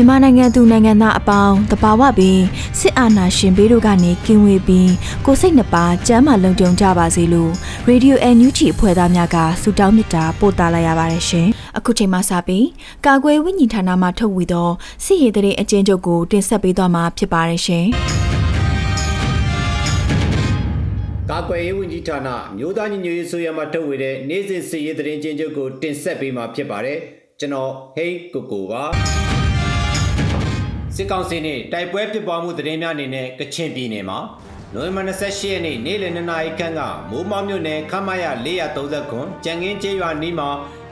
မြန်မာနိုင်ငံသူနိုင်ငံသားအပေါင်းတဘာဝပင်စစ်အာဏာရှင်ဘေးတို့ကနေကင်းဝေးပြီးကိုစိတ်နှပါကျမ်းမာလုံခြုံကြပါစေလို့ရေဒီယိုအန်ယူဂျီအဖွဲ့သားများကဆုတောင်းမေတ္တာပို့သလိုက်ရပါတယ်ရှင်။အခုချိန်မှစပြီးကာကွယ်ဝိညာဉ်ဌာနမှထုတ်ဝေသောစစ်ရေးတရေအကျဉ်းချုပ်ကိုတင်ဆက်ပေးသွားမှာဖြစ်ပါတယ်ရှင်။ကာကွယ်ရေးဝန်ကြီးဌာနမြို့သားညီညွတ်ရေးဆိုရမှာထုတ်ဝေတဲ့နေ့စဉ်စစ်ရေးသတင်းချင်းချုပ်ကိုတင်ဆက်ပေးမှာဖြစ်ပါတယ်ကျွန်တော်ဟိန်းကိုကိုပါ စစ်ကောင်စီနဲ့တိုက်ပွဲဖြစ်ပွားမှုသတင်းများအနေနဲ့ကချင်ပြည်နယ်မှာနိုဝင်ဘာ28ရက်နေ့နေ့လယ်2နာရီခန့်ကမိုးမောက်မြို့နယ်ခမရ430ခွန်ကြံငင်းကျေးရွာနီးမှာ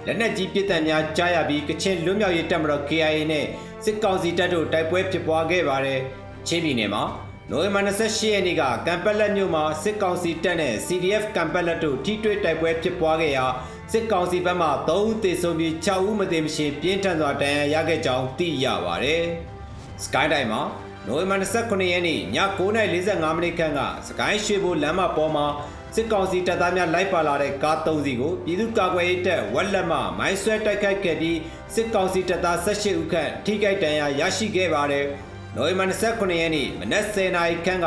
လက်နက်ကြီးပစ်တံများကြားရပြီးကချင်လွတ်မြောက်ရေးတပ်မတော် KIA နဲ့စစ်ကောင်စီတပ်တို့တိုက်ပွဲဖြစ်ပွားခဲ့ပါတယ်။ချင်းပြည်နယ်မှာနိုဝင်ဘာ28ရက်နေ့ကကံပက်လက်မြို့မှာစစ်ကောင်စီတပ်နဲ့ CDF ကံပက်လက်တို့ထိတွေ့တိုက်ပွဲဖြစ်ပွားခဲ့ရာစစ်ကောင်စီဘက်မှ3ဦးသေဆုံးပြီး6ဦးမသေမရှင်ပြင်းထန်စွာဒဏ်ရာရခဲ့ကြောင်းသိရပါတယ်။ Sky တိုင်းမှာနိုဝင်ဘာ29ရက်နေ့ည9:45မိနစ်ခန့်ကစကိုင်းရွှေဘိုလမ်းမပေါ်မှာစစ်ကောင်စီတပ်သားများလိုက်ပါလာတဲ့ကား၃စီးကိုပြည်သူ့ကာကွယ်ရေးတပ်ဝက်လက်မှမိုင်းဆွဲတိုက်ခိုက်ခဲ့ပြီးစစ်ကောင်စီတပ်သား18ဦးခန့်ထိခိုက်ဒဏ်ရာရရှိခဲ့ပါတယ်။နိုဝင်ဘာ29ရက်နေ့မနက်10:00နာရီခန့်က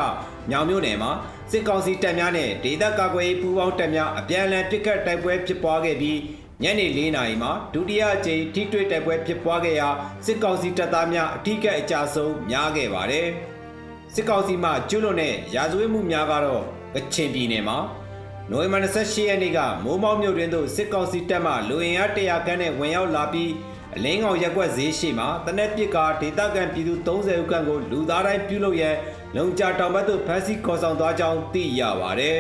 ညောင်မြို့နယ်မှာစစ်ကောင်စီတပ်များနဲ့ဒေသကာကွယ်ရေးပူးပေါင်းတပ်များအပြန်အလှန်ပစ်ခတ်တိုက်ပွဲဖြစ်ပွားခဲ့ပြီး ညနေ၄နာရီမှာဒုတိယအကြိမ်ထိတွေ့တိုက်ပွဲဖြစ်ပွားခဲ့ရာစစ်ကောင်စီတပ်သားများအထိကအကြဆုံးများခဲ့ပါတယ်။စစ်ကောင်စီမှကျူးလွန်တဲ့ရာဇဝတ်မှုများကတော့ကချင်ပြည်နယ်မှာနိုဝင်ဘာ28ရက်နေ့ကမိုးမောက်မြို့တွင်သို့စစ်ကောင်စီတပ်မှလူအင်အား100ခန်းနဲ့ဝင်ရောက်လာပြီးအလင်းကောင်ရက်ွက်ဈေးရှိမှာတနက်ပစ်ကဒေသခံပြည်သူ30ဦးခန့်ကိုလူသားတိုင်းပြုလုပ်ရန်လုံကြတောင်ဘက်သို့ဖမ်းဆီးခေါ်ဆောင်သွားကြောင်းသိရပါတယ်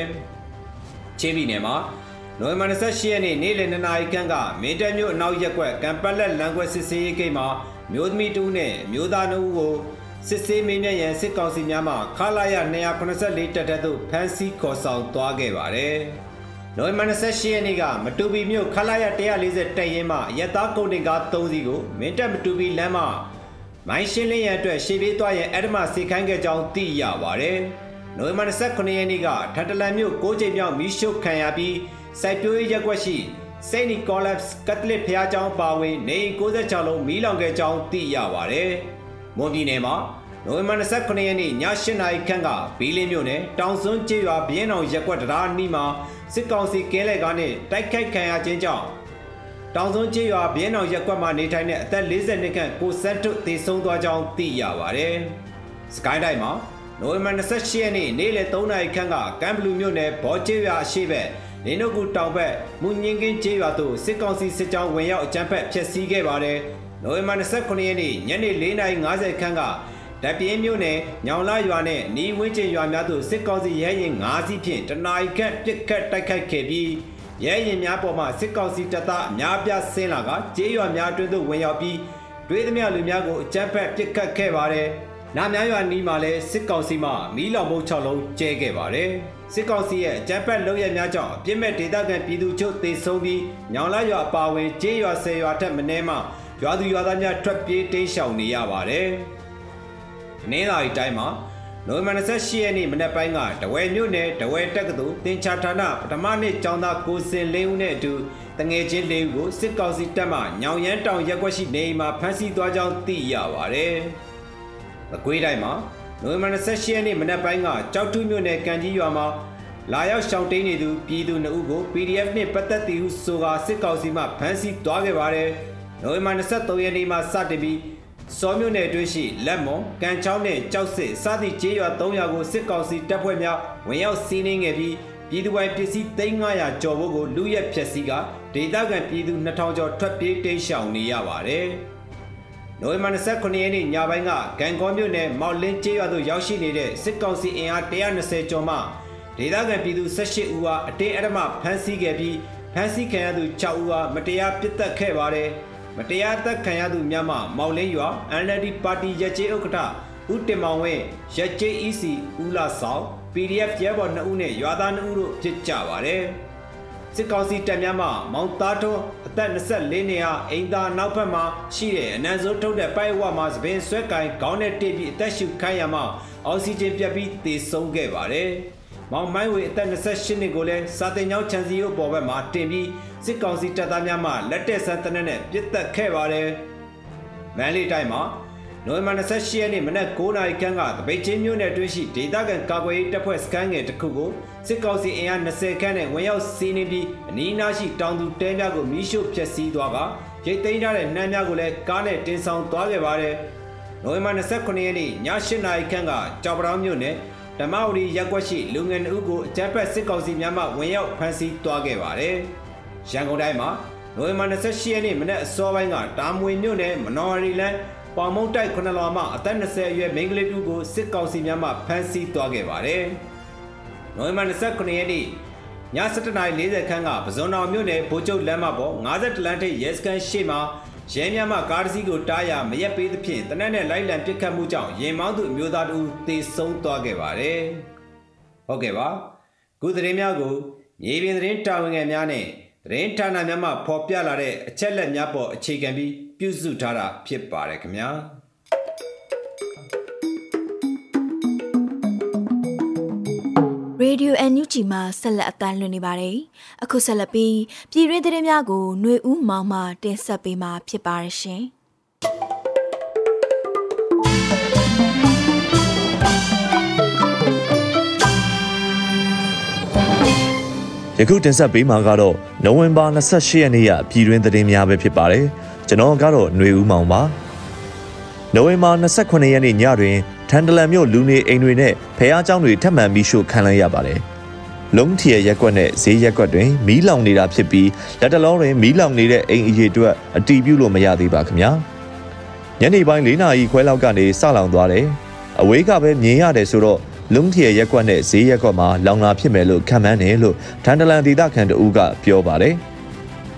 ။ချင်းပြည်နယ်မှာ နိုဝင်ဘာ28ရက်နေ့နေ့လယ်2နာရီခန့်ကမင်းတပ်မြို့အနောက်ရက်ကွက်ကံပတ်လက်လမ်းကွက်စစ်ဆေးရေးဂိတ်မှာမျိုးသမီးတူနဲ့မျိုးသားနှုတ်ကိုစစ်ဆေးမင်းမြတ်ရန်စစ်ကောင်စီများမှခလာရ284တပ်တပ်သို့ဖမ်းဆီးခေါ်ဆောင်သွားခဲ့ပါတယ်။နိုဝင်ဘာ28ရက်နေ့ကမတူပီမြို့ခလာရ140တပ်ရင်းမှရက်သားကုန်တင်ကား3စီးကိုမင်းတပ်မတူပီလမ်းမှမိုင်းရှင်းလင်းရန်အတွက်ရှေ့ပြေးသွားရန်အဒမစေခိုင်းခဲ့ကြောင်းသိရပါတယ်။နိုဝင်ဘာ29ရက်နေ့ကထန်တလန်မြို့6ချိန်မြောက်မီးရှို့ခံရပြီး စိုက်ပျိုးရေးရက်ွက်ရှိစိန့်နီကောလက်စ်ကတ်လစ်ဖျားကျောင်းပါဝင်နေ96လုံးမီးလောင်ခဲ့ကြောင်းသိရပါတယ်။မွန်ပြည်နယ်မှာနိုဝင်ဘာ29ရက်နေ့ည8နာရီခန့်ကဘီလင်းမြို့နယ်တောင်စွန်းကျေးရွာဘင်းအောင်ရက်ွက်တရားနီးမှာစစ်ကောင်စီကင်းလဲကားနဲ့တိုက်ခိုက်ခံရခြင်းကြောင့်တောင်စွန်းကျေးရွာဘင်းအောင်ရက်ွက်မှာနေထိုင်တဲ့အသက်40နှစ်ခန့်ကိုစန်းထွတ်သေဆုံးသွားကြောင်းသိရပါတယ်။စကိုင်းတိုင်းမှာနိုဝင်ဘာ28ရက်နေ့နေ့လယ်3နာရီခန့်ကကမ်ဘလူးမြို့နယ်ဘော်ကျေးရွာအရှိဘက် လင်းတို့ကူတောင်ဘက်မူညင်းကင်းကျေးရွာသို့စစ်ကောင်စီစစ်ကြောင်းဝင်ရောက်အကြမ်းဖက်ဖျက်ဆီးခဲ့ပါတယ်။နိုဝင်ဘာ29ရက်နေ့ညနေ4:50ခန်းကတပြင်းမြို့နယ်ညောင်လာရွာနဲ့နီးဝင်းကျင်ရွာများသို့စစ်ကောင်စီရဲရင်၅စီးဖြင့်တနာရီခန့်ပစ်ခတ်တိုက်ခိုက်ခဲ့ပြီးရဲရင်များပေါ်မှစစ်ကောင်စီတပ်သားအများပြားဆင်းလာကကျေးရွာများအတွင်းသို့ဝင်ရောက်ပြီးတွေးသမျှလူများကိုအကြမ်းဖက်ပစ်ခတ်ခဲ့ပါတယ်။နာများရွာနီးမှာလည်းစစ်ကောင်စီမှမီးလောင်မှု6လုံးကျဲခဲ့ပါတယ်။ စစ်ကောင်စီရဲ့အကြမ်းဖက်လုပ်ရများကြောင့်အပြစ်မဲ့ဒေသခံပြည်သူချုပ်သေဆုံးပြီးညောင်လာရွာအပါဝင်ကျေးရွာဆယ်ရွာထက်မနည်းမှရွာသူရွာသားများထွက်ပြေးတိမ်းရှောင်နေရပါတယ်။နင်းလာရီတိုင်းမှာနိုဝင်ဘာ28ရက်နေ့မနက်ပိုင်းကတဝဲမြို့နယ်တဝဲတက္ကသိုလ်တင်ချာဌာနပထမနှစ်ကျောင်းသားကိုစင်လင်းဦးနဲ့အတူတငယ်ချင်းလေးဦးကိုစစ်ကောင်စီတပ်မှညောင်ရမ်းတောင်ရက်ွက်ရှိနေအိမ်မှာဖမ်းဆီးသွားကြောင်းသိရပါတယ်။မကွေးတိုင်းမှာ နိုဝင်ဘာ28ရက်နေ့မနက်ပိုင်းကကြောက်ထုမြို့နယ်ကံကြီးရွာမှာလာရောက်ရှောင်တိန်နေသူပြည်သူ2ဦးကို PDF နှင့်ပတ်သက်သူဆိုကာစစ်ကောင်စီမှဖမ်းဆီးသွားခဲ့ပါတယ်။နိုဝင်ဘာ23ရက်နေ့မှစတင်ပြီးစောမြို့နယ်အတွင်းရှိလက်မွန်၊ကန်ချောင်းနဲ့ကြောက်စစ်စသည့်ကျေးရွာ300ကိုစစ်ကောင်စီတပ်ဖွဲ့များဝင်ရောက်စီးနင်းခဲ့ပြီးပြည်သူပိုင်ပစ္စည်း3900ကျော်ဖို့ကိုလူရက်ဖျက်ဆီးကဒေသခံပြည်သူ2000ကျော်ထွက်ပြေးတိမ်းရှောင်နေရပါတယ်။ နိုဝင်ဘာ29ရက်နေ့ညပိုင်းကဂန်ကောမြို့နယ်မော်လင်းကျေးရွာသို့ရောက်ရှိနေတဲ့စစ်ကောင်စီအင်အား120ကျော်မှဒေသခံပြည်သူ18ဦးအားအတင်းအဓမ္မဖမ်းဆီးခဲ့ပြီးဖမ်းဆီးခံရသူ6ဦးအားမတရားပစ်သက်ခဲ့ပါတယ်။မတရားသက်ခံရသူများမှမော်လင်းရွာ NLD ပါတီရကြေးဥက္ကဋ္ဌဦးတင်မောင်ဝင်းရကြေး EC ဦးလာဆောင် PDF ရဲဘော်2ဦးနဲ့ရွာသား2ဦးတို့ဖြစ်ကြပါတယ်။ စစ်ကောင်စီတပ်များမှမောင်သားထွန်းအသက်24နှစ်ဟာအိမ်သာနောက်ဘက်မှာရှိတဲ့အနံစိုးထုတ်တဲ့ပိုက်ဝမှာသပင်ဆွဲကင်ခေါင်းနဲ့တိပြီးအသက်ရှူခိုင်းရမှာအောက်ဆီဂျင်ပြတ်ပြီးသေဆုံးခဲ့ပါတယ်။မောင်မိုင်းဝေအသက်28နှစ်ကိုလည်းစာတင်ကျောင်းချန်စီရုပ်ပေါ်ဘက်မှာတင်ပြီးစစ်ကောင်စီတပ်သားများမှလက်တက်ဆန်းတနက်နဲ့ပြစ်တက်ခဲ့ပါတယ်။မန်လေးတိုင်းမှာ နိုဝင်ဘာ28ရက်နေ့မနက်9:00နာရီခန့်ကတပိတ်ချင်းမြို့နယ်တွင်းရှိဒေသခံကာကွယ်ရေးတပ်ဖွဲ့စခန်းငယ်တစ်ခုကိုစစ်ကောင်စီအင်အား20ခန့်နဲ့ဝင်ရောက်စီးနင်းပြီးအနီးအနားရှိတောင်သူတဲများကိုမိရှို့ဖျက်ဆီးသွားကရိတ်သိမ်းထားတဲ့နှမ်းများကိုလည်းကားနဲ့တင်ဆောင်သွားခဲ့ပါတယ်။နိုဝင်ဘာ29ရက်နေ့ည8:00နာရီခန့်ကကြောက်ပတောင်းမြို့နယ်ဓမ္မဝတီရက်ကွက်ရှိလူငယ်အုပ်ကိုအကြမ်းဖက်စစ်ကောင်စီများမှဝင်ရောက်ဖမ်းဆီးသွားခဲ့ပါတယ်။ရန်ကုန်တိုင်းမှာနိုဝင်ဘာ28ရက်နေ့မနက်အစောပိုင်းကတာမွေမြို့နယ်မနော်ရီလန် ပေါင်မုံတိုက်ခုနလွာမှအသက်20အရွယ်မိန်းကလေးတူကိုစစ်ကောင်စီများမှဖမ်းဆီးသွားခဲ့ပါတယ်။နိုဝင်ဘာ29ရက်နေ့ည7:40ခန်းကပဇွန်တော်မြို့နယ်ဗိုလ်ချုပ်လမ်းမပေါ်50လမ်းထိပ်ရဲစခန်းရှိမှာရဲများမှကားတစ်စီးကိုတားရမရက်ပေးသဖြင့်တနက်နဲ့လိုက်လံပစ်ခတ်မှုကြောင့်ရင်မောင်းသူအမျိုးသားတို့တေဆုံးသွားခဲ့ပါတယ်။ဟုတ်ကဲ့ပါ။ခုသတင်းများကိုမြေပြင်သတင်းတာဝန်ခံများနဲ့သတင်းဌာနများမှဖော်ပြလာတဲ့အချက်လက်များပေါ်အခြေခံပြီး ပြုစုထားတာဖြစ်ပါတယ်ခင်ဗျာရေဒီယို NUG မှာဆက်လက်အသံလွှင့်နေပါတယ်။အခုဆက်လက်ပြီးပြည်တွင်းသတင်းများကိုຫນွေဦးမောင်မှတင်ဆက်ပေးမှာဖြစ်ပါရရှင်ယခုတင်ဆက်ပေးမှာကတော့နိုဝင်ဘာ28ရက်နေ့ရပြည်တွင်းသတင်းများပဲဖြစ်ပါတယ် ကျွန်တော်ကတော့ຫນွေဦးမောင်ပါနိုဝင်ဘာ28ရက်နေ့ညတွင်ထန်တလန်မြို့လူနေအိမ်တွေနဲ့ဖះเจ้าတွေထပ်မံပြီးရှို့ခံလိုက်ရပါတယ်လုံးထီရဲ့ရက်ကွက်နဲ့ဈေးရက်ကွက်တွင်မီးလောင်နေတာဖြစ်ပြီးလက်တလုံးတွင်မီးလောင်နေတဲ့အိမ်အရေးအတွက်အတီးပြုလို့မရသေးပါခင်ဗျာညနေပိုင်း၄နာရီခွဲလောက်ကနေစလောင်သွားတယ်အဝေးကပဲမြင်ရတယ်ဆိုတော့လုံးထီရဲ့ရက်ကွက်နဲ့ဈေးရက်ကွက်မှာလောင်လာဖြစ်မယ်လို့ခံမှန်းတယ်လို့ထန်တလန်ဒေသခံတဦးကပြောပါတယ်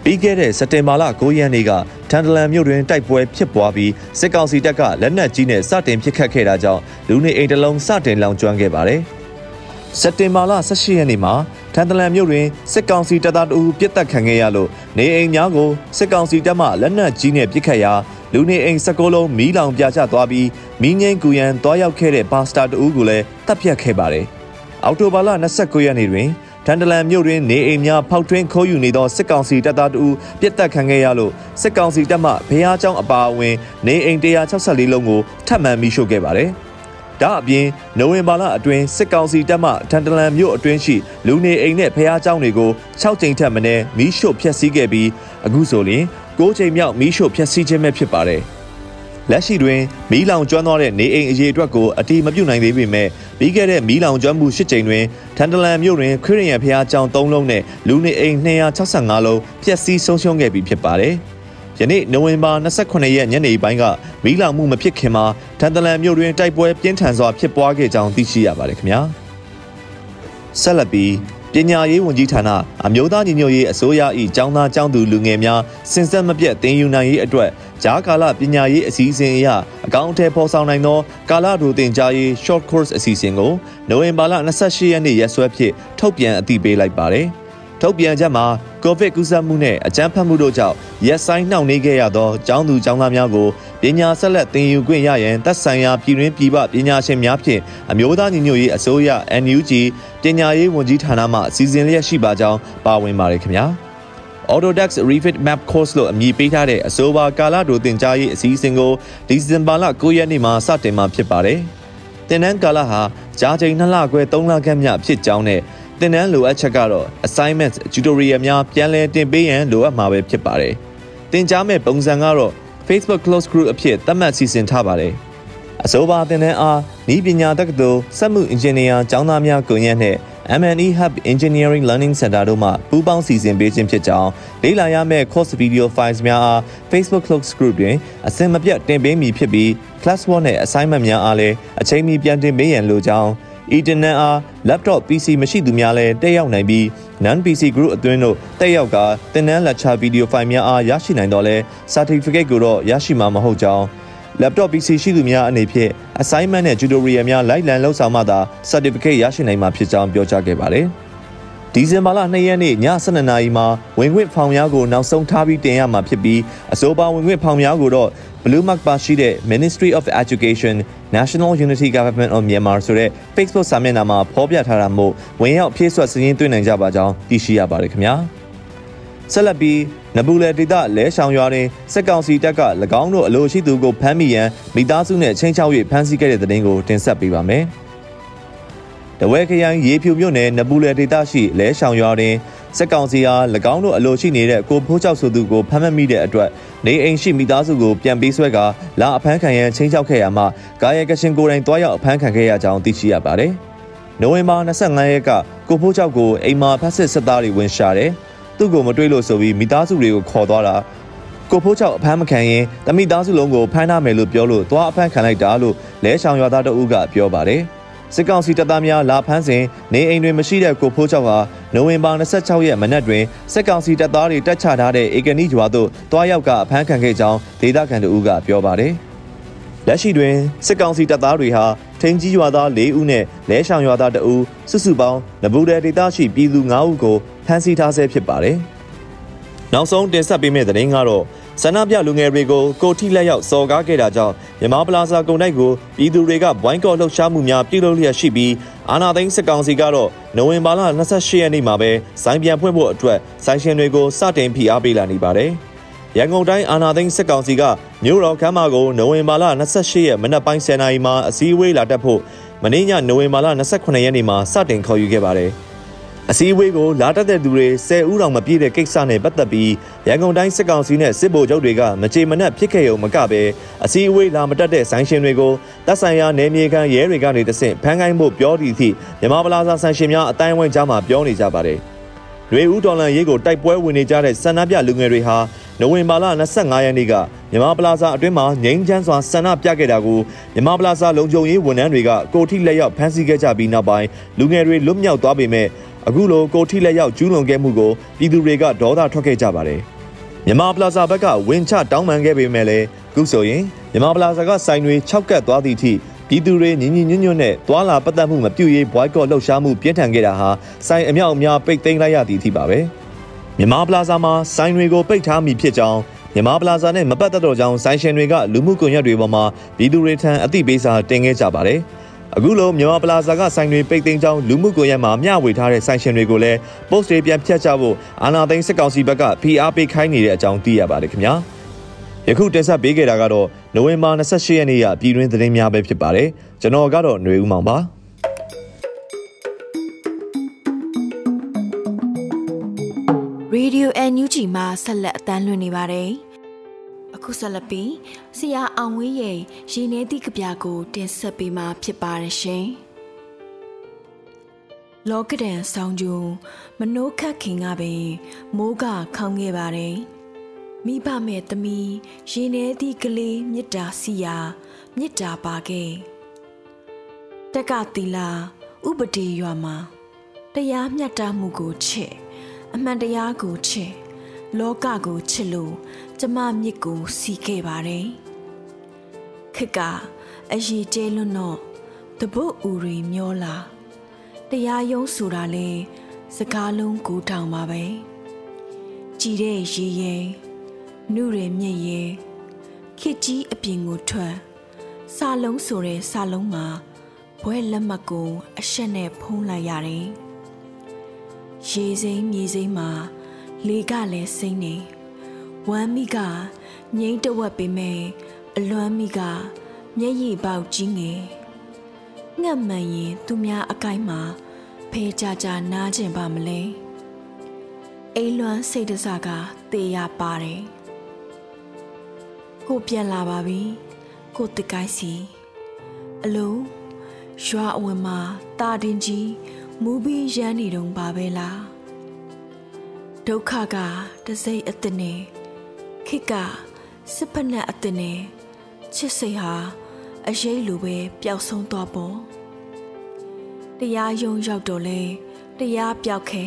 ပြီးခဲ့တဲ့စက်တင်ဘာလ9ရက်နေ့ကထန်တလန်မြို့တွင်တိုက်ပွဲဖြစ်ပွားပြီးစစ်ကောင်စီတပ်ကလက်နက်ကြီးနဲ့စတင်ပစ်ခတ်ခဲ့တာကြောင့်လူနေအိမ်တလုံးစတင်လောင်ကျွမ်းခဲ့ပါတယ်။စက်တင်ဘာလ18ရက်နေ့မှာထန်တလန်မြို့တွင်စစ်ကောင်စီတပ်သားတအူပစ်တက်ခံခဲ့ရလို့နေအိမ်များကိုစစ်ကောင်စီတပ်မှလက်နက်ကြီးနဲ့ပစ်ခတ်ရာလူနေအိမ်16လုံးမီးလောင်ပြာကျသွားပြီးမီးငိမ့်ကူရန်တွားရောက်ခဲ့တဲ့ပါစတာတအူကိုလည်းတပ်ဖြတ်ခဲ့ပါတယ်။အောက်တိုဘာလ29ရက်နေ့တွင် ထန်တလန်မြို့တွင်နေအိမ်များဖောက်ထွင်းခိုးယူနေသောစစ်ကောင်စီတပ်သားတို့ပြစ်တက်ခံခဲ့ရလို့စစ်ကောင်စီတပ်မှဘုရားကျောင်းအပါအဝင် နေအိမ်164လုံးကိုထပ်မံမိရှို့ခဲ့ပါတယ်။ဒါအပြင်နိုဝင်ဘာလအတွင်းစစ်ကောင်စီတပ်မှထန်တလန်မြို့အတွင်းရှိလူနေအိမ်နဲ့ဘုရားကျောင်းတွေကို6ကြိမ်ထက်မနည်းမိရှို့ဖျက်ဆီးခဲ့ပြီးအခုဆိုရင်9ကြိမ်မြောက်မိရှို့ဖျက်ဆီးခြင်းပဲဖြစ်ပါတယ်။ လက်ရှိတွင်မီးလောင်ကျွမ်းသွားတဲ့နေအိမ်အရေးအတွက်ကိုအတိမပြုတ်နိုင်သေးပေမဲ့ပြီးခဲ့တဲ့မီးလောင်ကျွမ်းမှု၈ကြိမ်တွင်ထန်တလန်မြို့တွင်ခရစ်ယာန်ဘုရားကျောင်း၃လုံးနဲ့လူနေအိမ်265လုံးပျက်စီးဆုံးရှုံးခဲ့ပြီးဖြစ်ပါတယ်။ယနေ့နိုဝင်ဘာ28ရက်ညနေပိုင်းကမီးလောင်မှုမဖြစ်ခင်မှာထန်တလန်မြို့တွင်တိုက်ပွဲပြင်းထန်စွာဖြစ်ပွားခဲ့ကြောင်းသိရှိရပါတယ်ခင်ဗျာ။ဆက်လက်ပြီးပညာရေးဝန်ကြီးဌာနအမျိုးသားညီညွတ်ရေးအစိုးရ၏ចောင်းသားចောင်းသူလူငယ်များစင်ဆက်မပြတ်တင်ယူနိုင်ရေးအတွက် ဂျားကာလပညာရေးအစီအစဉ်အရအကောင့်အထည်ဖော်ဆောင်နိုင်သောကာလဒိုတင်ကြားရေး short course အစီအစဉ်ကိုနိုဝင်ဘာလ28ရက်နေ့ရက်စွဲဖြင့်ထုတ်ပြန်အသိပေးလိုက်ပါတယ်။ထုတ်ပြန်ချက်မှာကိုဗစ်ကူးစက်မှုနဲ့အကြမ်းဖက်မှုတို့ကြောင့်ရက်ဆိုင်နှောင့်နှေးခဲ့ရသောကျောင်းသူကျောင်းသားများကိုပညာဆက်လက်သင်ယူခွင့်ရရန်သက်ဆိုင်ရာပြည်တွင်းပြည်ပပညာရှင်များဖြင့်အမျိုးသားညီညွတ်ရေးအစိုးရ NUG ပညာရေးဝန်ကြီးဌာနမှစီစဉ်လျက်ရှိပါကြောင်းပါဝင်ပါတယ်ခင်ဗျာ။ Autodex Refit Map Course လို့အမည်ပေးထားတဲ့အဆိုပါကာလတိုသင်ကြားရေးအစည်းအဝေးကိုဒီဇင်ဘာလ9ရက်နေ့မှာစတင်မှာဖြစ်ပါတယ်။သင်တန်းကာလဟာကြားချိန်2လခွဲ3လခန့်မြဖြစ်ကြောင်းနဲ့သင်တန်းလိုအပ်ချက်ကတော့ assignment tutorial များပြန်လည်တင်ပေးရန်လိုအပ်မှာပဲဖြစ်ပါတယ်။သင်ကြားမဲ့ပုံစံကတော့ Facebook Close Group အဖြစ်သတ်မှတ်စီစဉ်ထားပါတယ်။အဆိုပါသင်တန်းအားဤပညာတက္ကသိုလ်စက်မှုအင်ဂျင်နီယာကျောင်းသားများကွန်ရက်နဲ့ MNE Hub Engineering Learning Center တို့မှပူးပေါင်းစီစဉ်ပေးခြင်းဖြစ်ကြောင်းလေ့လာရမယ့် course video files များအား Facebook Close Group တွင်အစင်မပြတ်တင်ပေးမည်ဖြစ်ပြီး class 1နဲ့ assignment များအားလည်းအချိန်မီပြန်တင်ပေးရန်လိုကြောင်း Ethernet အား laptop PC မရှိသူများလည်းတက်ရောက်နိုင်ပြီး non PC group အတွင်းတို့တက်ရောက်ကသင်တန်း lecture video file များအားရရှိနိုင်တော့လဲ certificate ကိုတော့ရရှိမှာမဟုတ်ကြောင်း laptop PC ရှိသူများအနေဖြင့် assignment နဲ့ tutorial များလိုက်လံလုပ်ဆောင်မှသာ certificate ရရှိနိုင်မှာဖြစ်ကြောင်းပြောကြားခဲ့ပါတယ်။ဒီဇင်ဘာလ2ရက်နေ့ည12:00နာရီမှာဝင်ခွင့်ဖောင်များကိုနောက်ဆုံးထားပြီးတင်ရမှာဖြစ်ပြီးအဆိုပါဝင်ခွင့်ဖောင်များကိုတော့ Blue Mark ပါရှိတဲ့ Ministry of Education National Unity Government of Myanmar ဆိုတဲ့ Facebook စာမျက်နှာမှာဖော်ပြထားတာမို့ဝင်ရောက်ဖြည့်ဆွတ်စည်းရင်းတွေ့နိုင်ကြပါကြောင်းသိရှိရပါတယ်ခင်ဗျာ။ဆက်လက်ပြီး နဘူးလေဒေတာလဲဆောင်ရွာတွင်စက်ကောင်စီတပ်က၎င်းတို့အလို့ရှိသူကိုဖမ်းမိရန်မိသားစုနဲ့ချင်းချောက်၍ဖမ်းဆီးခဲ့တဲ့တဲ့တင်ကိုတင်ဆက်ပေးပါမယ်။တဝဲခရိုင်ရေဖြူမြို့နယ်နဘူးလေဒေတာရှိလဲဆောင်ရွာတွင်စက်ကောင်စီဟာ၎င်းတို့အလို့ရှိနေတဲ့ကိုဖိုးကျောက်ဆိုသူကိုဖမ်းမမိတဲ့အတွက်နေအိမ်ရှိမိသားစုကိုပြန်ပေးဆွဲကလာအဖမ်းခံရန်ချင်းချောက်ခဲ့ရမှကာယကရှင်ကိုယ်တိုင်တွားရောက်အဖမ်းခံခဲ့ရကြောင်းသိရှိရပါတယ်။နိုဝင်ဘာ25ရက်ကကိုဖိုးကျောက်ကိုအိမ်မှာဖက်စစ်စစ်သားတွေဝင်ရှာတယ်။ သူ့ကိုမတွေ့လို့ဆိုပြီးမိသားစုတွေကိုခေါ်သွားတာကိုဖိုးချောက်အဖမ်းမခံရင်တမိသားစုလုံးကိုဖမ်းထားမယ်လို့ပြောလို့သွားအဖမ်းခံလိုက်တာလို့လဲဆောင်ရွာသားတအုပ်ကပြောပါတယ်။စစ်ကောင်စီတပ်သားများလာဖမ်းစဉ်နေအိမ်တွင်မရှိတဲ့ကိုဖိုးချောက်ဟာနိုဝင်ဘာ26ရက်မနက်တွင်စစ်ကောင်စီတပ်သားတွေတပ်ချထားတဲ့ဧကနီရွာသို့တွားရောက်ကအဖမ်းခံခဲ့ကြောင်းဒေသခံတို့ကပြောပါတယ်။ လက်ရှိတွင်စစ်ကောင်စီတပ်သားတွေဟာထိန်ကြီးရွာသား၄ဦးနဲ့လဲဆောင်ရွာသား2ဦးစုစုပေါင်းနဘူးတဲ့ဒေသရှိပြည်သူ9ဦးကိုဖမ်းဆီးထားဆဲဖြစ်ပါတယ်။နောက်ဆုံးတင်ဆက်ပေးမယ့်သတင်းကတော့ဆန္ဒပြလူငယ်တွေကိုကိုထိလက်ရောက်စော်ကားခဲ့တာကြောင့်မြန်မာပလာဇာကုန်တိုက်ကိုပြည်သူတွေကဘွိုင်းကော့လှုပ်ရှားမှုများပြုလုပ်လျက်ရှိပြီးအာနာသိန်းစစ်ကောင်စီကတော့နိုဝင်ဘာလ28ရက်နေ့မှာပဲစိုင်းပြန်ဖွင့်ဖို့အတွက်ဆိုင်ရှင်တွေကိုစတင်ဖိအားပေးလာနေပါတယ်။ ရန်ကုန်တိုင်းအာနာသိန်းစစ်ကောင်စီကမြို့တော်ခမ်းမကိုနိုဝင်ဘာလ28ရက်မနက်ပိုင်း10:00နာရီမှာအစည်းအဝေးလာတက်ဖို့မနေ့ညနိုဝင်ဘာလ28ရက်နေ့မှာစတင်ခေါ်ယူခဲ့ပါတယ်။အစည်းအဝေးကိုလာတက်တဲ့သူတွေ10ဦးတောင်မပြည့်တဲ့ကိစ္စနဲ့ပတ်သက်ပြီးရန်ကုန်တိုင်းစစ်ကောင်စီနဲ့စစ်ဗိုလ်ချုပ်တွေကမကြေမနက်ဖြစ်ခဲ့ရုံမကပဲအစည်းအဝေးလာမတက်တဲ့ဆိုင်ရှင်တွေကိုတပ်ဆိုင်ရာနယ်မြေခံရဲတွေကနေတဆင့်ဖမ်းခိုင်းဖို့ပြောသည့်အထိမြန်မာပလာဇာဆိုင်ရှင်များအတိုင်းအဝိုင်းကြားမှာပြောနေကြပါတယ်။ တွေဦးဒေါ်လာရေးကိုတိုက်ပွဲဝင်နေကြတဲ့ဆန္ဒပြလူငယ်တွေဟာနိုဝင်ဘာလ25ရက်နေ့ကမြန်မာပလာဇာအတွင်းမှာငိမ့်ချမ်းစွာဆန္ဒပြခဲ့တာကိုမြန်မာပလာဇာလုံခြုံရေးဝန်ထမ်းတွေကကိုထိလက်ရောက်ဖမ်းဆီးခဲ့ကြပြီးနောက်ပိုင်းလူငယ်တွေလွတ်မြောက်သွားပေမဲ့အခုလိုကိုထိလက်ရောက်ကျူးလွန်ခဲ့မှုကိုပြည်သူတွေကဒေါသထွက်ခဲ့ကြပါတယ်။မြန်မာပလာဇာဘက်ကဝင်ချတောင်းပန်ခဲ့ပေမဲ့လည်းခုဆိုရင်မြန်မာပလာဇာကစိုင်တွေ၆ကတ်သွားသည့်အထိ ပြည်သူတွေညီညီညွတ်ညွတ်နဲ့တွာလာပတ်သက်မှုမပြုတ်ရေးဘွိုက်ကော့လှုပ်ရှားမှုပြင်းထန်ခဲ့တာဟာစိုင်အမြောက်အများပိတ်သိမ်းလိုက်ရသည့်အထိပါပဲ။မြန်မာပလာဇာမှာစိုင်တွေကိုပိတ်ထားမိဖြစ်ကြောင်းမြန်မာပလာဇာနဲ့မပတ်သက်တော့ကြောင်းဆိုင်ရှင်တွေကလူမှုကွန်ရက်တွေပေါ်မှာပြည်သူတွေထံအသိပေးစာတင်ခဲ့ကြပါတယ်။အခုလိုမြန်မာပလာဇာကဆိုင်တွေပိတ်သိမ်းကြောင်းလူမှုကွန်ရက်မှာမျှဝေထားတဲ့ဆိုင်ရှင်တွေကိုလည်း post တွေပြန်ဖြတ်ချဖို့အာဏာသိမ်းစစ်ကောင်စီဘက်ကဖိအားပေးခိုင်းနေတဲ့အကြောင်းသိရပါတယ်ခင်ဗျာ ယခုတင်ဆက်ပေးခဲ့တာကတော့နိုဝင်ဘာ28ရက်နေ့ကပြည်တွင်းသတင်းများပဲဖြစ်ပါတယ်ကျွန်တော်ကတော့ຫນွေဦးမောင်ပါရေဒီယို NUG မှာဆက်လက်အသံလွှင့်နေပါတယ်။အခုဆက်လက်ပြီးဆရာအောင်ဝင်းရဲ့ရင်းနေသည့်ကြပြကို တင်ဆက်ပေးမှာဖြစ်ပါတယ်ရှင်။လောကဒန်ဆောင်ကျူမနိုးခတ်ခင်ကပင်မိုးကခေါင်းခဲ့ပါတယ်။ မိဘမဲ့သမီးရင်းနေသည့်ကလေးမြစ်တာစီယာမြစ်တာပါခဲ့။တက်ကတီလာဥပဒေရွာမှာတရားမျှတမှုကိုချစ်အမှန်တရားကိုချစ်လောကကိုချစ်လို့ကျမမြစ်ကိုစီခဲ့ပါတယ်ခက်ကအရေးကျဲလွန်းတော့တပုတ်ဦးရီမျောလာတရားယုံဆိုတာလဲစကားလုံးကိုတောင်ပါပဲကြည်တဲ့ရေရဲ နှုရမြင့်ရဲခစ်ကြီးအပြင်ကိုထွက်စာလုံးဆိုတဲ့စာလုံးမှာဘွဲလက်မှတ်ကိုအရှက်နဲ့ဖုံးလိုက်ရတယ်ရေစိမ်းမြေစိမ်းမှာလေကလည်းစိမ့်နေဝမ်းမိကငိမ့်တဝက်ပေမဲ့အလွမ်းမိကမျက်ရည်ပေါက်ကြီးငယ်ငတ်မှန်ရင်သူများအကိုင်းမှာဖေးကြကြနားကျင်ပါမလဲအိမ်လွမ်းစိတ်တစကတေးရပါတယ် ကိုပြန်လာပါပြီကိုတကိုင်းစီအလုံးရွာအဝင်မှာတာတင်ကြီးမူပြီးရမ်းနေတုံပါပဲလားဒုက္ခကတစိမ့်အစ်နဲ့ခိကစစ်ဖက်နဲ့အစ်နဲ့ချစ်စိတ်ဟာအရေးလိုပဲပျောက်ဆုံးသွားပေါ်တရားယုံရောက်တော့လဲတရားပြောက်ခဲ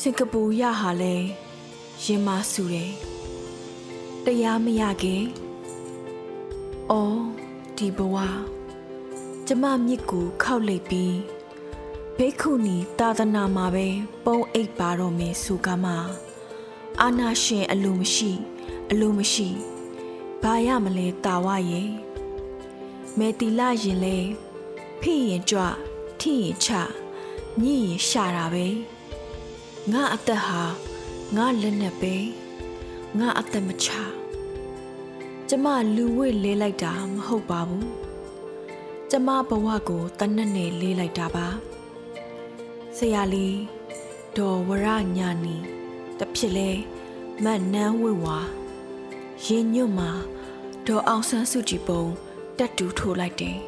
စင်ကာပူရဟာလဲရင်မဆူတယ် တရားမရခင်အော်ဒီဘဝကျမမြစ်ကိုခောက်လိုက်ပြီးဘိက္ခုနီသာသနာမှာပဲပုံအိပ်ပါတော့မယ်ဆိုကမှအာနာရှင်အလိုမရှိ အလိုမရှိဘာရမလဲတာဝရဲ့မေတီလာရင်လဲဖိရင်ကြွထိရင်ချညိရင်ရှာတာပဲငါအသက်ဟာငါလက်နဲ့ပဲ ငါအသက်မချကျမလူဝိလဲလိုက်တာမဟုတ်ပါဘူးကျမဘဝကိုတနက်နဲ့လေးလိုက်တာပါဆရာလေးဒေါ်ဝရညာနီတဖြစ်လဲမတ်နန်းဝိဝါရင်ညွတ်မှာဒေါ်အောင်ဆန်းစုကြည်ပုံတက်တူထိုးလိုက်တယ်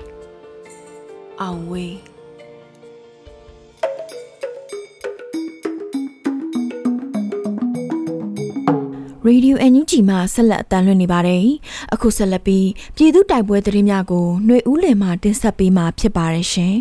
အောင်ဝေး ရေဒီယိုအန်ယူဂျီမှဆက်လက်အတန်းလွှင့်နေပါတယ်။အခုဆက်လက်ပြီးပြည်သူတိုက်ပွဲသတင်းများကိုຫນွေဦးလယ်မှတင်ဆက်ပေးမှာဖြစ်ပါတယ်ရှင်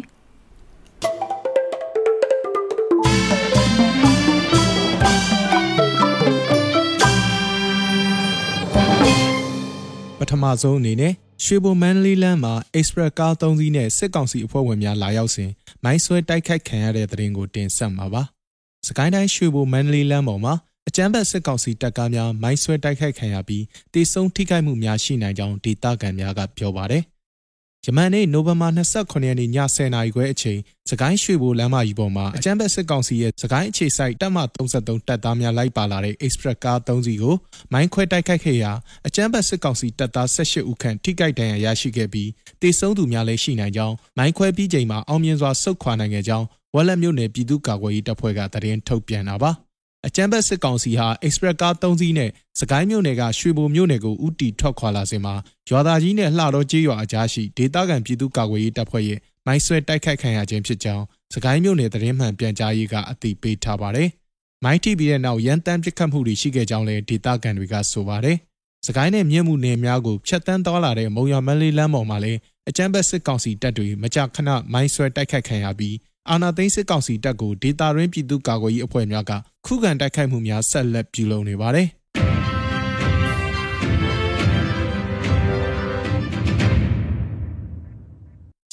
ပထမဆုံးအနေနဲ့ရွှေဘုံမန္တလေးလမ်းမှာ Express ကား၃စီးနဲ့စစ်ကောင်စီအဖွဲ့ဝင်များလာရောက်စဉ်မိုင်းဆွဲတိုက်ခိုက်ခံရတဲ့တဲ့ရင်ကိုတင်ဆက်မှာပါ။စကိုင်းတိုင်းရွှေဘုံမန္တလေးလမ်းပေါ်မှာ အကြမ်းဖက်စစ်ကောင်စီတပ်ကားများမိုင်းဆွဲတိုက်ခိုက်ခံရပြီးတေဆုံးထိခိုက်မှုများရှိနိုင်ကြောင်းဒေသခံများကပြောပါတယ်။ယမန်နေ့နိုဝင်ဘာ29ရက်နေ့ည10:00နာရီခွဲအချိန်စကိုင်းရွှေဘိုလမ်းမကြီးပေါ်မှာအကြမ်းဖက်စစ်ကောင်စီရဲ့စကိုင်းအခြေစိုက်တပ်မ33တပ်သားများလိုက်ပါလာတဲ့ Express ကား3စီးကိုမိုင်းခွဲတိုက်ခိုက်ခဲ့ရာအကြမ်းဖက်စစ်ကောင်စီတပ်သား18ဦးခန့်ထိခိုက်ဒဏ်ရာရရှိခဲ့ပြီးတေဆုံးသူများလည်းရှိနိုင်ကြောင်းမိုင်းခွဲပြီးချိန်မှာအောင်မြင်စွာဆုတ်ခွာနိုင်ခဲ့ကြောင်းဝက်လက်မြို့နယ်ပြည်သူ့ကာကွယ်ရေးတပ်ဖွဲ့ကသတင်းထုတ်ပြန်တာပါ။ အကြမ်းဖက်စစ်ကောင်စီဟာ Express ကား3စီးနဲ့စကိုင်းမြို့နယ်ကရွှေဘိုမြို့နယ်ကိုဥတီထွက်ခွာလာစဉ်မှာရွာသားကြီးနဲ့လှတော်ကြီးရွာအကြားရှိဒေသခံပြည်သူ့ကာကွယ်ရေးတပ်ဖွဲ့ရဲ့မိုင်းဆွဲတိုက်ခိုက်ခံရခြင်းဖြစ်ကြောင်းစကိုင်းမြို့နယ်သတင်းမှန်ပြန်ကြားရေးကအသိပေးထားပါတယ်။မိုင်းတီပြီးတဲ့နောက်ရန်တမ်းပစ်ခတ်မှုတွေရှိခဲ့ကြောင်းလည်းဒေသခံတွေကဆိုပါတယ်။စကိုင်းနယ်မြင့်မှုနယ်များကိုဖျက်ဆီးသွားလာတဲ့မုံရမန်းလေးလမ်းပေါ်မှာလည်းအကြမ်းဖက်စစ်ကောင်စီတပ်တွေမကြာခဏမိုင်းဆွဲတိုက်ခိုက်ခံရပြီး အာဏာသိမ်းစစ်ကောင်စီတပ်ကိုဒေတာရင်းပြည်သူ့ကာကွယ်ရေးအဖွဲ့များကခုခံတိုက်ခိုက်မှုများဆက်လက်ပြုလုပ်နေပါတယ်။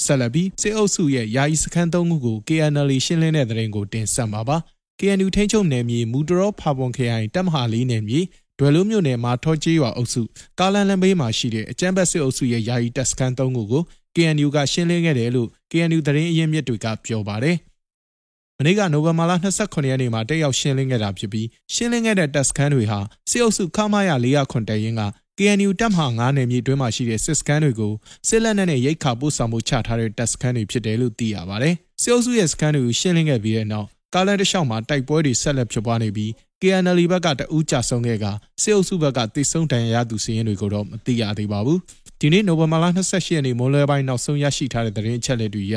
ဆက်လက်ပြီးစစ်အုပ်စုရဲ့ယာယီစခန်းသုံးခုကို KNL ရှင်းလင်းတဲ့တဲ့ရင်ကိုတင်ဆက်ပါပါ။ KNU ထိန်းချုပ်နယ်မြေမူတရောဖာပွန်ခရိုင်တပ်မဟာလေးနယ်မြေဒွယ်လိုမြို့နယ်မှာထောကျေးရွာအုပ်စုကားလန်လန်ဘေးမှာရှိတဲ့အကြမ်းဖက်စစ်အုပ်စုရဲ့ယာယီတပ်စခန်းသုံးခုကို KNU ကရှင်းလင်းခဲ့တယ်လို့ KNU သတင်းအရင်းမြစ်တွေကပြောပါတယ်။မနေ့ကနိုဝင်ဘာလ29ရက်နေ့မှာတက်ရောက်ရှင်းလင်းခဲ့တာဖြစ်ပြီးရှင်းလင်းခဲ့တဲ့တပ်စခန်းတွေဟာစစ်အုပ်စုခမာရ400တရင်က KNU တပ်မဟာ9နယ်မြေတွင်းမှာရှိတဲ့စစ်စခန်းတွေကိုစစ်လက်နက်နဲ့ရိတ်ခါပို့ဆောင်မှုချထားတဲ့တပ်စခန်းတွေဖြစ်တယ်လို့သိရပါတယ်။စစ်အုပ်စုရဲ့စခန်းတွေကိုရှင်းလင်းခဲ့ပြီးတဲ့နောက်ကားလန်တလျှောက်မှာတိုက်ပွဲတွေဆက်လက်ဖြစ်ပွားနေပြီး KNL ဘက်ကတအူးကြဆုံးခဲ့ကစစ်အုပ်စုဘက်ကတိတ်ဆုံးတန်ရာရသူစီးရင်တွေကိုတော့မသိရသေးပါဘူး။ ဒီနေ့နိုဝင်ဘာလ28ရက်နေ့မိုးလွယ်ပိုင်းနောက်ဆုံးရရှိထားတဲ့သတင်းအချက်အလက်တွေအရ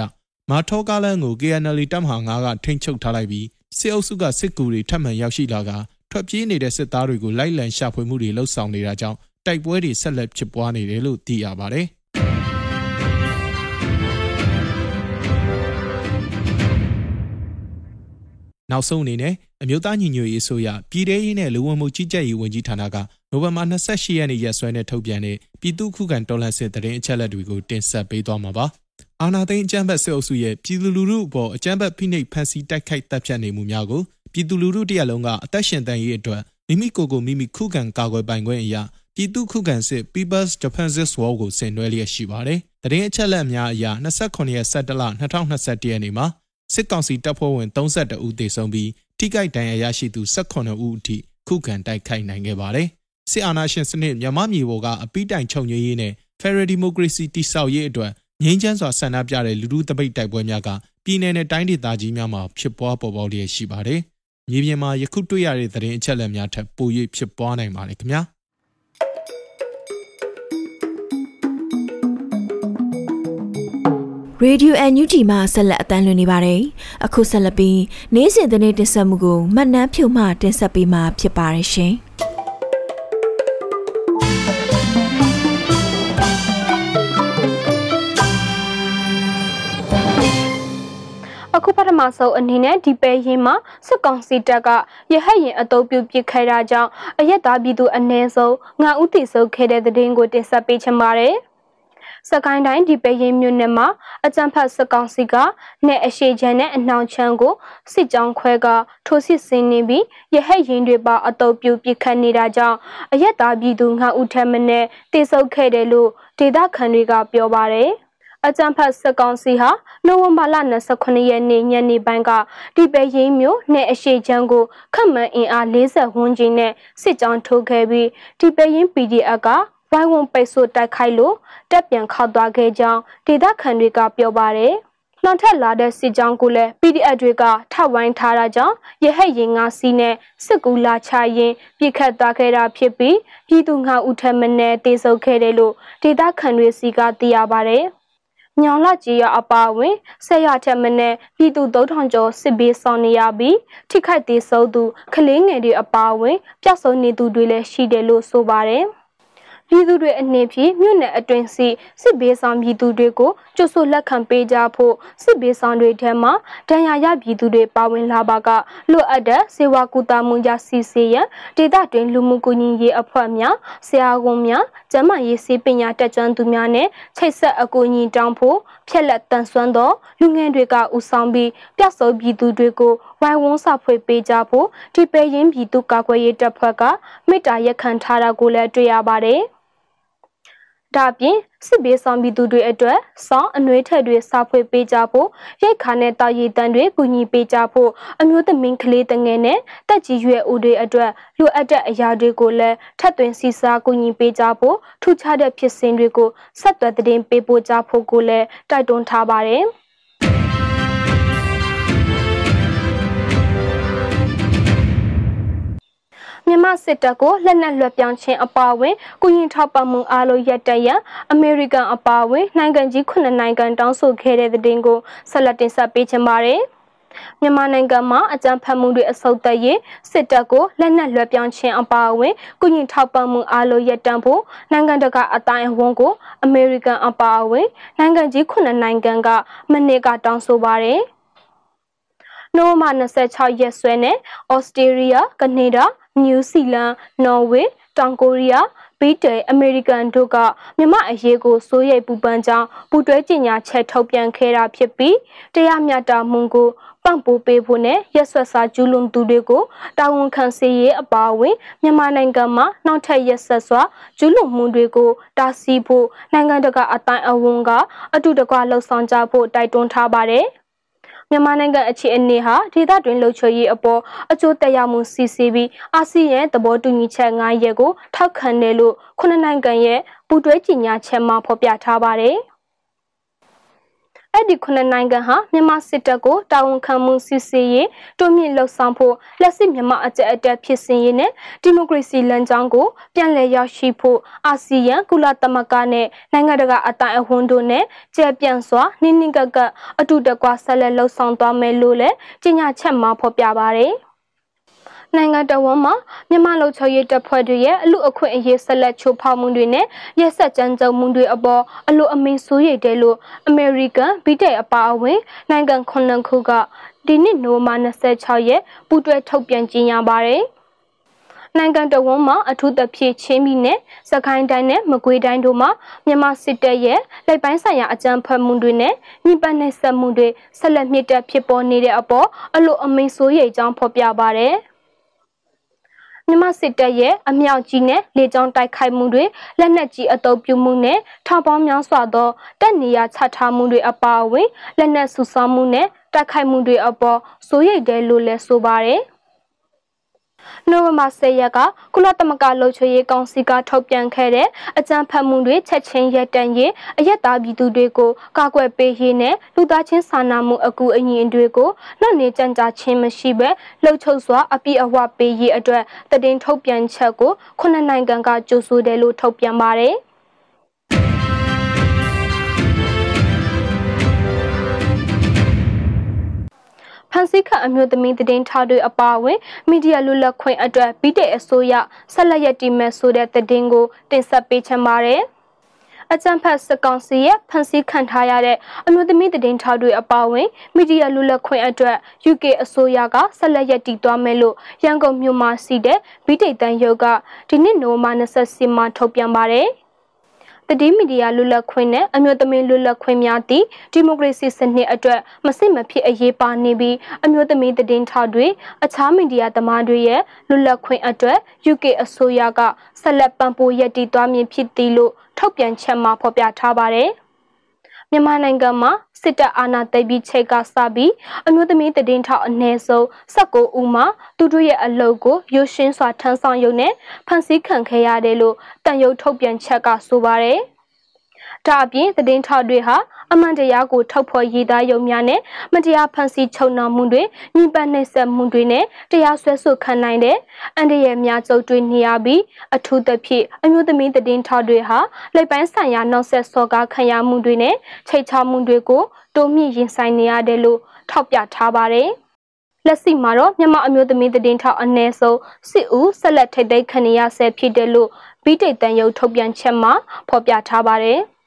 မာထောကားလန်ကို KNL တပ်မဟာ9ကထိန်းချုပ်ထားလိုက်ပြီးစစ်အုပ်စုကစစ်ကူတွေထပ်မံရောက်ရှိလာကထွက်ပြေးနေတဲ့စစ်သားတွေကိုလိုက်လံရှာဖွေမှုတွေလှုပ်ဆောင်နေတာကြောင့်တိုက်ပွဲတွေဆက်လက်ဖြစ်ပွားနေတယ်လို့သိရပါတယ်။နောက်ဆုံးအနေနဲ့အမျိုးသားညီညွတ်ရေးအစိုးရပြည်ထရေးနဲ့လူဝင်မှုကြီးကြပ်ရေးဝန်ကြီးဌာနက နိုဝင်ဘာ28ရက်နေ့ရက်စွဲနဲ့ထုတ်ပြန်တဲ့ပြည်သူ့ခုခံတော်လှန်စစ်တရင်အချက်လက်တွေကိုတင်ဆက်ပေးသွားမှာပါ။အာနာသိန်းအကြမ်းဖက်စစ်အုပ်စုရဲ့ပြည်သူလူထုအပေါ်အကြမ်းဖက်ဖိနှိပ်ဖန်ဆီးတိုက်ခိုက်တပ်ဖြတ်နေမှုများကိုပြည်သူလူထုတရက်လုံးကအသက်ရှင်တန်ရေးအတွက်မိမိကိုယ်ကိုမိမိခုခံကာကွယ်ပိုင်ခွင့်အရာပြည်သူခုခံစစ် People's Defensive War ကိုဆင်နွှဲလျက်ရှိပါတယ်။တရင်အချက်လက်များအရ29ရက်17လ2021ရက်နေ့မှာစစ်ကောင်စီတပ်ဖွဲ့ဝင်32ဦးသေဆုံးပြီးထိခိုက်ဒဏ်ရာရရှိသူ18ဦးအထိခုခံတိုက်ခိုက်နိုင်ခဲ့ပါတယ်။ စစ်အာဏာရှင်စနစ်မြန်မာပြည်ပေါ်ကအပိတိုင်ချုပ်ငြိမ်းရေးနဲ့ Federal Democracy တိဆောက်ရေးအတွက်ငြိမ်းချမ်းစွာဆန္ဒပြတဲ့လူထုတပိတ်တိုက်ပွဲများကပြည်내နဲ့တိုင်းဒေသကြီးများမှာဖြစ်ပွားပေါ်ပေါက်လျက်ရှိပါတယ်။မြေပြင်မှာယခုတွေ့ရတဲ့သတင်းအချက်အလက်များထပ်ပို၍ဖြစ်ပွားနိုင်ပါတယ်ခင်ဗျာ။ရေဒီယိုအန်ယူတီမှဆက်လက်အတန်းလွှင့်နေပါတယ်။အခုဆက်လက်ပြီးနေ့စဉ်သတင်းတင်ဆက်မှုကိုမှတ်နှမ်းဖြုမှတင်ဆက်ပေးမှာဖြစ်ပါတယ်ရှင်။ အခုပထမဆုံးအနေနဲ့ဒီပဲရင်မှာစစ်ကောင်စီတပ်ကရဟတ်ရင်အုပ်ပြုပစ်ခဲ့တာကြောင့်အရက်သားပြည်သူအ ਨੇ ဆုံးငါဥတီဆုပ်ခဲ့တဲ့တဲ့င်းကိုတင်ဆက်ပေးချင်ပါတယ်။စကိုင်းတိုင်းဒီပဲရင်မြို့နယ်မှာအကြံဖတ်စကောင်စီကနဲ့အရှိချမ်းနဲ့အနှောင်ချမ်းကိုစစ်ကြောင်းခွဲကထိုးစစ်ဆင်နေပြီးရဟတ်ရင်တွေပါအတုပ်ပြုပစ်ခတ်နေတာကြောင့်အရက်သားပြည်သူငါဦးထက်မနဲ့တိစုပ်ခဲ့တယ်လို့ဒေသခံတွေကပြောပါတယ် အကြံဖတ်စကောင်စီဟာနိုဝင်ဘာလ29ရက်နေ့ညနေပိုင်းကဒီပဲရင်းမြို့နဲ့အရှိချမ်းကိုခတ်မှန်အင်အား40ဝန်းကျင်နဲ့စစ်ကြောင်းထိုးခဲ့ပြီးဒီပဲရင်း PDF ကဝိုင်းဝန်းပိတ်ဆို့တိုက်ခိုက်လို့တက်ပြန်ခောက်သွားခဲ့ကြောင်းဒေသခံတွေကပြောပါတယ်။နောက်ထပ်လာတဲ့စစ်ကြောင်းကိုလည်း PDF တွေကထပ်ဝိုင်းထားတာကြောင့်ရဟတ်ရင်ငါစီးနဲ့စစ်ကူလာချရင်ပြစ်ခတ်သွားခဲ့တာဖြစ်ပြီးပြည်သူငါဦးထက်မနဲ့တေဆုပ်ခဲ့တယ်လို့ဒေသခံတွေစီကသိရပါတယ်။ ညောင်လာကြီးရအပါဝင်ဆက်ရထက်မနဲ့ပြည်သူ3000ကျော်စစ်ဘေးဆောင်နေရပြီးထိခိုက်သေးဆုံးသူကလေးငယ်တွေအပါဝင်ပျောက်ဆုံးနေသူတွေလည်းရှိတယ်လို့ဆိုပါတယ်။ ပြည်သူတွေအနေဖြင့်မြို့နယ်အတွင်းစီစစ်ဘေးဆောင်ပြည်သူတွေကိုကြိုဆိုလက်ခံပေးကြဖို့စစ်ဘေးဆောင်တွေထဲမှာဒဏ်ရာရပြည်သူတွေပါဝင်လာပါကလိုအပ်တဲ့စေဝါကူတာမှုရစီစီရန်ဒေသတွင်လူမှုကူညီရေးအဖွဲ့များဆရာဝန်များကျန်းမာရေးစေပညာတက်ကြွသူများနဲ့ချိတ်ဆက်အကူအညီတောင်းဖို့ဖြက်လက်တန်ဆွမ်းသောလူငယ်တွေကဥဆောင်ပြီးပြတ်ဆုံးပြည်သူတွေကိုဝိုင်းဝန်းစာဖွေပေးကြဖို့ဒီပဲရင်ပြည်သူကာကွယ်ရေးတပ်ဖွဲ့ကမေတ္တာရက်ခံထားတာကိုလည်းတွေ့ရပါတယ်။ ဒါပြင်စစ်ဘေးဆောင်ပြည်သူတွေအတွက်စောင်းအနှွေးထက်တွေစာဖွေပေးကြဖို့ရိတ်ခါနဲ့တာရည်တန်တွေကူညီပေးကြဖို့အမျိုးသမီးကလေးတငယ်နဲ့တက်ကြီးရွယ်ဦးတွေအတွက်လိုအပ်တဲ့အရာတွေကိုလည်းထပ်သွင်းစီစားကူညီပေးကြဖို့ထူးခြားတဲ့ဖြစ်စဉ်တွေကိုဆက်သွယ်သတင်းပေးပို့ကြဖို့ကိုလည်းတိုက်တွန်းထားပါတယ်။ မြန်မာစစ်တပ်ကိုလက်နက်လွှဲပြောင်းခြင်းအပါအဝင်ကုရင်ထောက်ပံ့မှုအားလုံးရပ်တန့်ရန်အမေရိကန်အပါအဝင်နိုင်ငံကြီးခုနှစ်နိုင်ငံတောင်းဆိုခဲ့တဲ့တဲ့တင်ကိုဆက်လက်တင်ဆက်ပေးချင်ပါတယ်။မြန်မာနိုင်ငံမှာအကြမ်းဖက်မှုတွေအဆုတ်သက်ရေးစစ်တပ်ကိုလက်နက်လွှဲပြောင်းခြင်းအပါအဝင်ကုညီထောက်ပံ့မှုအားလုံးရပ်တန့်ဖို့နိုင်ငံတကာအတိုင်းအဝန်ကိုအမေရိကန်အပါအဝင်နိုင်ငံကြီးခုနှစ်နိုင်ငံကမနေ့ကတောင်းဆိုပါတယ်။နိုဝင်ဘာ26ရက်စွဲနဲ့ဩစတြေးလျ၊ကနေဒါ နယူးဇီလန်နော်ဝေတောင်ကိုရီးယားဗြိတိန်အမေရိကန်တို့ကမြမအရေးကိုစိုးရိမ်ပူပန်ကြောင်းပူတွဲကြေညာချက်ထုတ်ပြန်ခဲ့တာဖြစ်ပြီးတရားမျှတမှုကိုပံ့ပိုးပေးဖို့နဲ့ရက်ဆွက်စာကျူးလွန်သူတွေကိုတာဝန်ခံစေရေးအပါအဝင်မြန်မာနိုင်ငံမှာနောက်ထပ်ရက်ဆက်စွာကျူးလွန်မှုတွေကိုတားဆီးဖို့နိုင်ငံတကာအတိုင်းအဝန်ကအတူတကွလှုံ့ဆော်ကြဖို့တိုက်တွန်းထားပါတယ်။ မြန်မာနိုင်ငံအခြေအနေဟာဒေသတွင်းလှုပ်ချွေရေးအပေါ်အကျိုးသက်ရောက်မှုစီစီပြီးအာဆီယံသဘောတူညီချက်9ရက်ကိုထောက်ခံတယ်လို့ခုနှစ်နိုင်ငံရဲ့ပူးတွဲကြေညာချက်မှာဖော်ပြထားပါတယ်။ အဲ့ဒီခုနှစ်နိုင်ငံဟာမြန်မာစစ်တပ်ကိုတာဝန်ခံမှုစစ်ဆေးရေးတိုးမြင့်လှုပ်ဆောင်ဖို့လက်ရှိမြန်မာအကြက်အတက်ဖြစ်စဉ်ရေးနဲ့ဒီမိုကရေစီလမ်းကြောင်းကိုပြန်လည်ရောက်ရှိဖို့အာဆီယံကုလသမဂ္ဂနဲ့နိုင်ငံတကာအတိုင်းအဝန်တို့နဲ့ကြဲပြန့်စွာနှင်းနှင်းကပ်ကပ်အတူတကွဆက်လက်လှုပ်ဆောင်သွားမယ်လို့လည်းကြေညာချက်မှာဖော်ပြပါတယ်။ နိုင်ငံတော်ဝန်မှာမြန်မာလုံခြုံရေးတပ်ဖွဲ့တွေရဲ့အလူအခွင့်အရေးဆက်လက်ချိုးဖောက်မှုတွေနဲ့ရက်ဆက်ကြမ်းကြုတ်မှုတွေအပေါ်အလိုအမင်းဆိုးရိမ်တယ်လို့အမေရိကန်ဗြိတိန်အပါအဝင်နိုင်ငံခုနှစ်ခုကဒီနှစ်နိုဝင်ဘာ26ရက်ပူးတွဲထုတ်ပြန်ကြေညာပါတယ်နိုင်ငံတော်ဝန်မှာအထူးသဖြင့်ချင်းပြည်နယ်စကိုင်းတိုင်းနဲ့မကွေးတိုင်းတို့မှာမြန်မာစစ်တပ်ရဲ့လက်ပိုင်းဆိုင်ရာအကြမ်းဖက်မှုတွေနဲ့ညှိပန်းနှိပ်စက်မှုတွေဆက်လက်မြင့်တက်ဖြစ်ပေါ်နေတဲ့အပေါ်အလိုအမင်းဆိုးရိမ်ကြောင်းဖော်ပြပါရယ်။ မြန်မာစစ်တပ်ရဲ့အမြောက်ကြီးနဲ့လေကြောင်းတိုက်ခိုက်မှုတွေလက်နက်ကြီးအုပ်ပြုမှုနဲ့ထောင်ပေါင်းများစွာသောတပ်နေရာချထားမှုတွေအပါအဝင်လက်နက်စုဆောင်းမှုနဲ့တိုက်ခိုက်မှုတွေအပေါ်စိုးရိမ်တယ်လို့လည်းဆိုပါတယ် နိုဝင်ဘာ10ရက်ကကုလသမဂ္ဂလုံခြုံရေးကောင်စီကထုတ်ပြန်ခဲ့တဲ့အကြမ်းဖက်မှုတွေချက်ချင်းရပ်တန့်ရေးအရက်သားပြည်သူတွေကိုကာကွယ်ပေးရေးနဲ့လူသားချင်းစာနာမှုအကူအညီတွေကိုနှောင့်နှေးကြံ့ကြာခြင်းမရှိဘဲလှုပ်ချုပ်စွာအပြည့်အဝပေးရေးအတွက်တည်င်းထုတ်ပြန်ချက်ကိုခုနှစ်နိုင်ငံကကြိုးဆိုတယ်လို့ထုတ်ပြန်ပါတယ်။ န်ဆီးခတ်အမျိုးသမီးတည်င်းထားတွေအပါအဝင်မီဒီယာလူလက်ခွင့်အတွက်ဘီတဲ့အစိုးရဆက်လက်ရည်တည်မဲ့ဆိုတဲ့တည်င်းကိုတင်ဆက်ပေးချင်ပါတယ်။အကြံဖတ်စကောင်စီရဲ့ဖန်ဆီးခံထားရတဲ့အမျိုးသမီးတည်င်းထားတွေအပါအဝင်မီဒီယာလူလက်ခွင့်အတွက် UK အစိုးရကဆက်လက်ရည်တည်သွားမယ်လို့ရန်ကုန်မြို့မှာစီတဲ့ဘီတိတ်တန်ရုပ်ကဒီနှစ်နိုဝင်ဘာ24မှာထုတ်ပြန်ပါတယ်။ တတိမီဒီယာလွတ်လပ်ခွင့်နဲ့အမျိုးသမီးလွတ်လပ်ခွင့်များသည့်ဒီမိုကရေစီစနစ်အတွက်မစစ်မဖြစ်အရေးပါနေပြီးအမျိုးသမီးတည်င်းထောက်တွေအခြားမီဒီယာသမားတွေရဲ့လွတ်လပ်ခွင့်အတွက် UK အစိုးရကဆက်လက်ပံ့ပိုးရည်တည်သွားမည်ဖြစ်သည်လို့ထုတ်ပြန်ချက်မှာဖော်ပြထားပါတယ်။ မြန်မာနိုင်ငံမှာစစ်တပ်အာဏာသိမ်းပြီးချိန်ကစပြီးအမျိုးသမီးတည်င်းထောက်အ ਨੇ ဆုံး19ဦးမှာသူတို့ရဲ့အလုပ်ကိုရုရှင်းစွာထမ်းဆောင်ရုံနဲ့ဖန်ဆီးခံခဲ့ရတယ်လို့တန်ရုပ်ထုတ်ပြန်ချက်ကဆိုပါတယ်။ ဒါအပြင်တည်င်းထောက်တွေဟာအမှန်တရားကိုထုတ်ဖော်ရည်သားရုံများနဲ့မတရားဖန်ဆီးချုပ်နှောင်မှုတွေညီပနှိပ်စက်မှုတွေနဲ့တရားစွဲဆိုခံနိုင်တဲ့အန္တရာယ်များကြုံတွေ့နေရပြီးအထူးသဖြင့်အမျိုးသမီးတည်င်းထောက်တွေဟာလက်ပိုင်းဆိုင်ရာနောက်ဆက်စော်ကားခံရမှုတွေနဲ့ချိတ်ချမှုတွေကိုတိုးမြင့်ရင်ဆိုင်နေရတယ်လို့ထောက်ပြထားပါတယ်။လက်ရှိမှာတော့မြန်မာအမျိုးသမီးတည်င်းထောက်အ ਨੇ ဆုံးစစ်ဦးဆက်လက်ထိတ်သိမ်းခံရဆဲဖြစ်တယ်လို့ဗီတိတ်တန်ရုပ်ထုတ်ပြန်ချက်မှာဖော်ပြထားပါတယ်။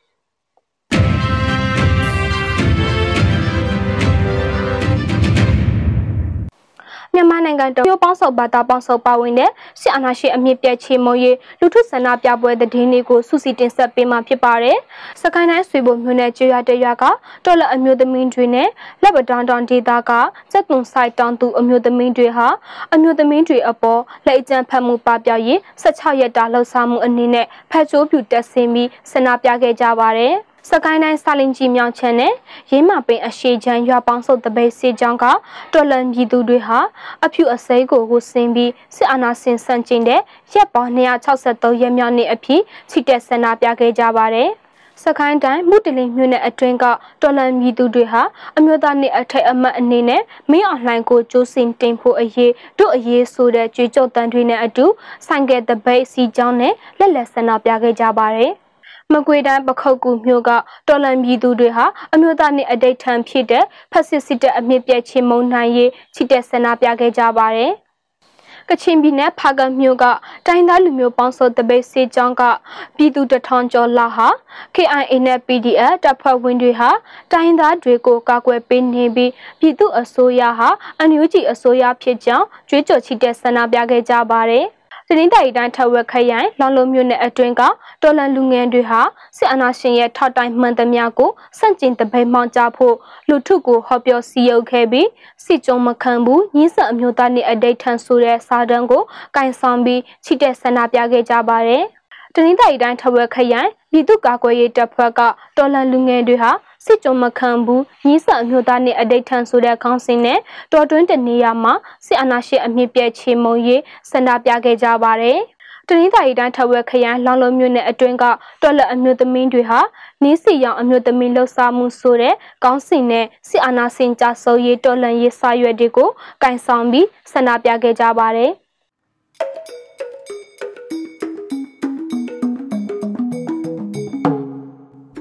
မြန်မာနိုင်ငံတော်မျိုးပေါင်းစုံဘာသာပေါင်းစုံပါဝင်တဲ့စစ်အာဏာရှင်အမြင့်ပြတ်ချေမုံရေးလူထုဆန္ဒပြပွဲသတင်းတွေကိုစုစည်းတင်ဆက်ပေးမှာဖြစ်ပါတယ်။စကိုင်းတိုင်းဆွေဘုံမြို့နယ်ကျွရတရွာကတော်လက်အမျိုးသမီးတွေနဲ့လက်ပတောင်တောင်ဒေသကစက်သွန်ဆိုင်တောင်သူအမျိုးသမီးတွေဟာအမျိုးသမီးတွေအပေါ်လက်အကျန်းဖတ်မှုပပျောက်ရေး16ရက်တာလှုပ်ရှားမှုအနေနဲ့ဖတ်ချိုးပြတက်ဆင်းပြီးဆန္ဒပြခဲ့ကြပါတယ်။ စကိုင်းတိုင်းစာလင်ကြီးမြောင်ချမ်းနဲ့ရင်းမပင်အရှိချမ်းရွာပေါင်းစုပ်တပိတ်စီချောင်းကတော်လန်ပြည်သူတွေဟာအဖြူအစိမ်းကိုကိုဆင်းပြီးစစ်အာဏာရှင်ဆန့်ကျင်တဲ့ရက်ပေါင်း263ရက်မြောက်နေ့အဖြစ်ချီတက်ဆန္ဒပြခဲ့ကြပါတယ်။စကိုင်းတိုင်းမုတလင်မြို့နယ်အတွင်းကတော်လန်ပြည်သူတွေဟာအမျိုးသားနေ့အထက်အမတ်အနေနဲ့မင်းအွန်လိုင်းကိုကြိုးစင်တင်ဖို့အရေးတို့အရေးဆိုတဲ့ကြွေးကြော်တန်းတွေနဲ့အတူဆိုင်ကယ်တပိတ်စီကြောင်းနဲ့လက်လက်ဆန္ဒပြခဲ့ကြပါတယ်။ မကွေတန်းပခုတ်ကူမြို့ကတော်လန်ပြည်သူတွေဟာအမျိုးသားနှင့်အတိတ်ထံဖြစ်တဲ့ဖက်စစ်စစ်တပ်အမြင့်ပြည့်ချင်းမုံနိုင်ရေးချစ်တဲ့ဆန္ဒပြခဲ့ကြပါတယ်ကချင်ပြည်နယ်ဖာကမြို့ကတိုင်းသားလူမျိုးပေါင်းစုံတပိတ်စေကျောင်းကပြည်သူတထောင်ကျော်လာဟာ KIA နဲ့ PDF တပ်ဖွဲ့ဝင်တွေဟာတိုင်းသားတွေကိုကာကွယ်ပေးနေပြီးပြည်သူအစိုးရဟာအန်ယူဂျီအစိုးရဖြစ်ကြောင်းကြွေးကြော်ချီတဲ့ဆန္ဒပြခဲ့ကြပါတယ်။ တနင်္သာရီတိုင်းထဝက်ခရိုင်လောင်လုံးမြို့နယ်အတွင်းကတော်လန်လူငယ်တွေဟာစစ်အာဏာရှင်ရဲ့ထောက်တိုင်မှန်သမျှကိုစန့်ကျင်တပိတ်မှောင်ကြဖို့လူထုကိုဟောပြောစည်းရုံးခဲ့ပြီးစစ်ကြုံမခံဘူးညှင်းဆက်အမျိုးသားနှင့်အတိတ်ထန်ဆိုတဲ့စာတမ်းကိုကင်ဆောင်ပြီးချစ်တဲ့ဆန္ဒပြခဲ့ကြပါတယ်။တနင်္သာရီတိုင်းထဝက်ခရိုင်ပြည်သူ့ကာကွယ်ရေးတပ်ဖွဲ့ကတော်လန်လူငယ်တွေဟာ စစ်ကြုံမခံဘူးညီးဆအမျိုးသားနဲ့အတိတ်ထန်ဆိုတဲ့ခေါင်းစဉ်နဲ့တော်တွင်းတနေရာမှာစစ်အာဏာရှင်အမြင့်ပြည့်ချေမုံရေးဆန္ဒပြခဲ့ကြပါတယ်တနင်္သာရီတိုင်းထဝက်ခရိုင်လောင်လုံးမြို့နယ်အတွင်းကတော်လက်အမျိုးသမီးတွေဟာနီးစီရောင်အမျိုးသမီးလှုပ်ရှားမှုဆိုတဲ့ကောင်းစဉ်နဲ့စစ်အာဏာရှင်ကြဆုပ်ရေးတော်လှန်ရေးစာရွက်တွေကိုကင်ဆောင်ပြီးဆန္ဒပြခဲ့ကြပါတယ်။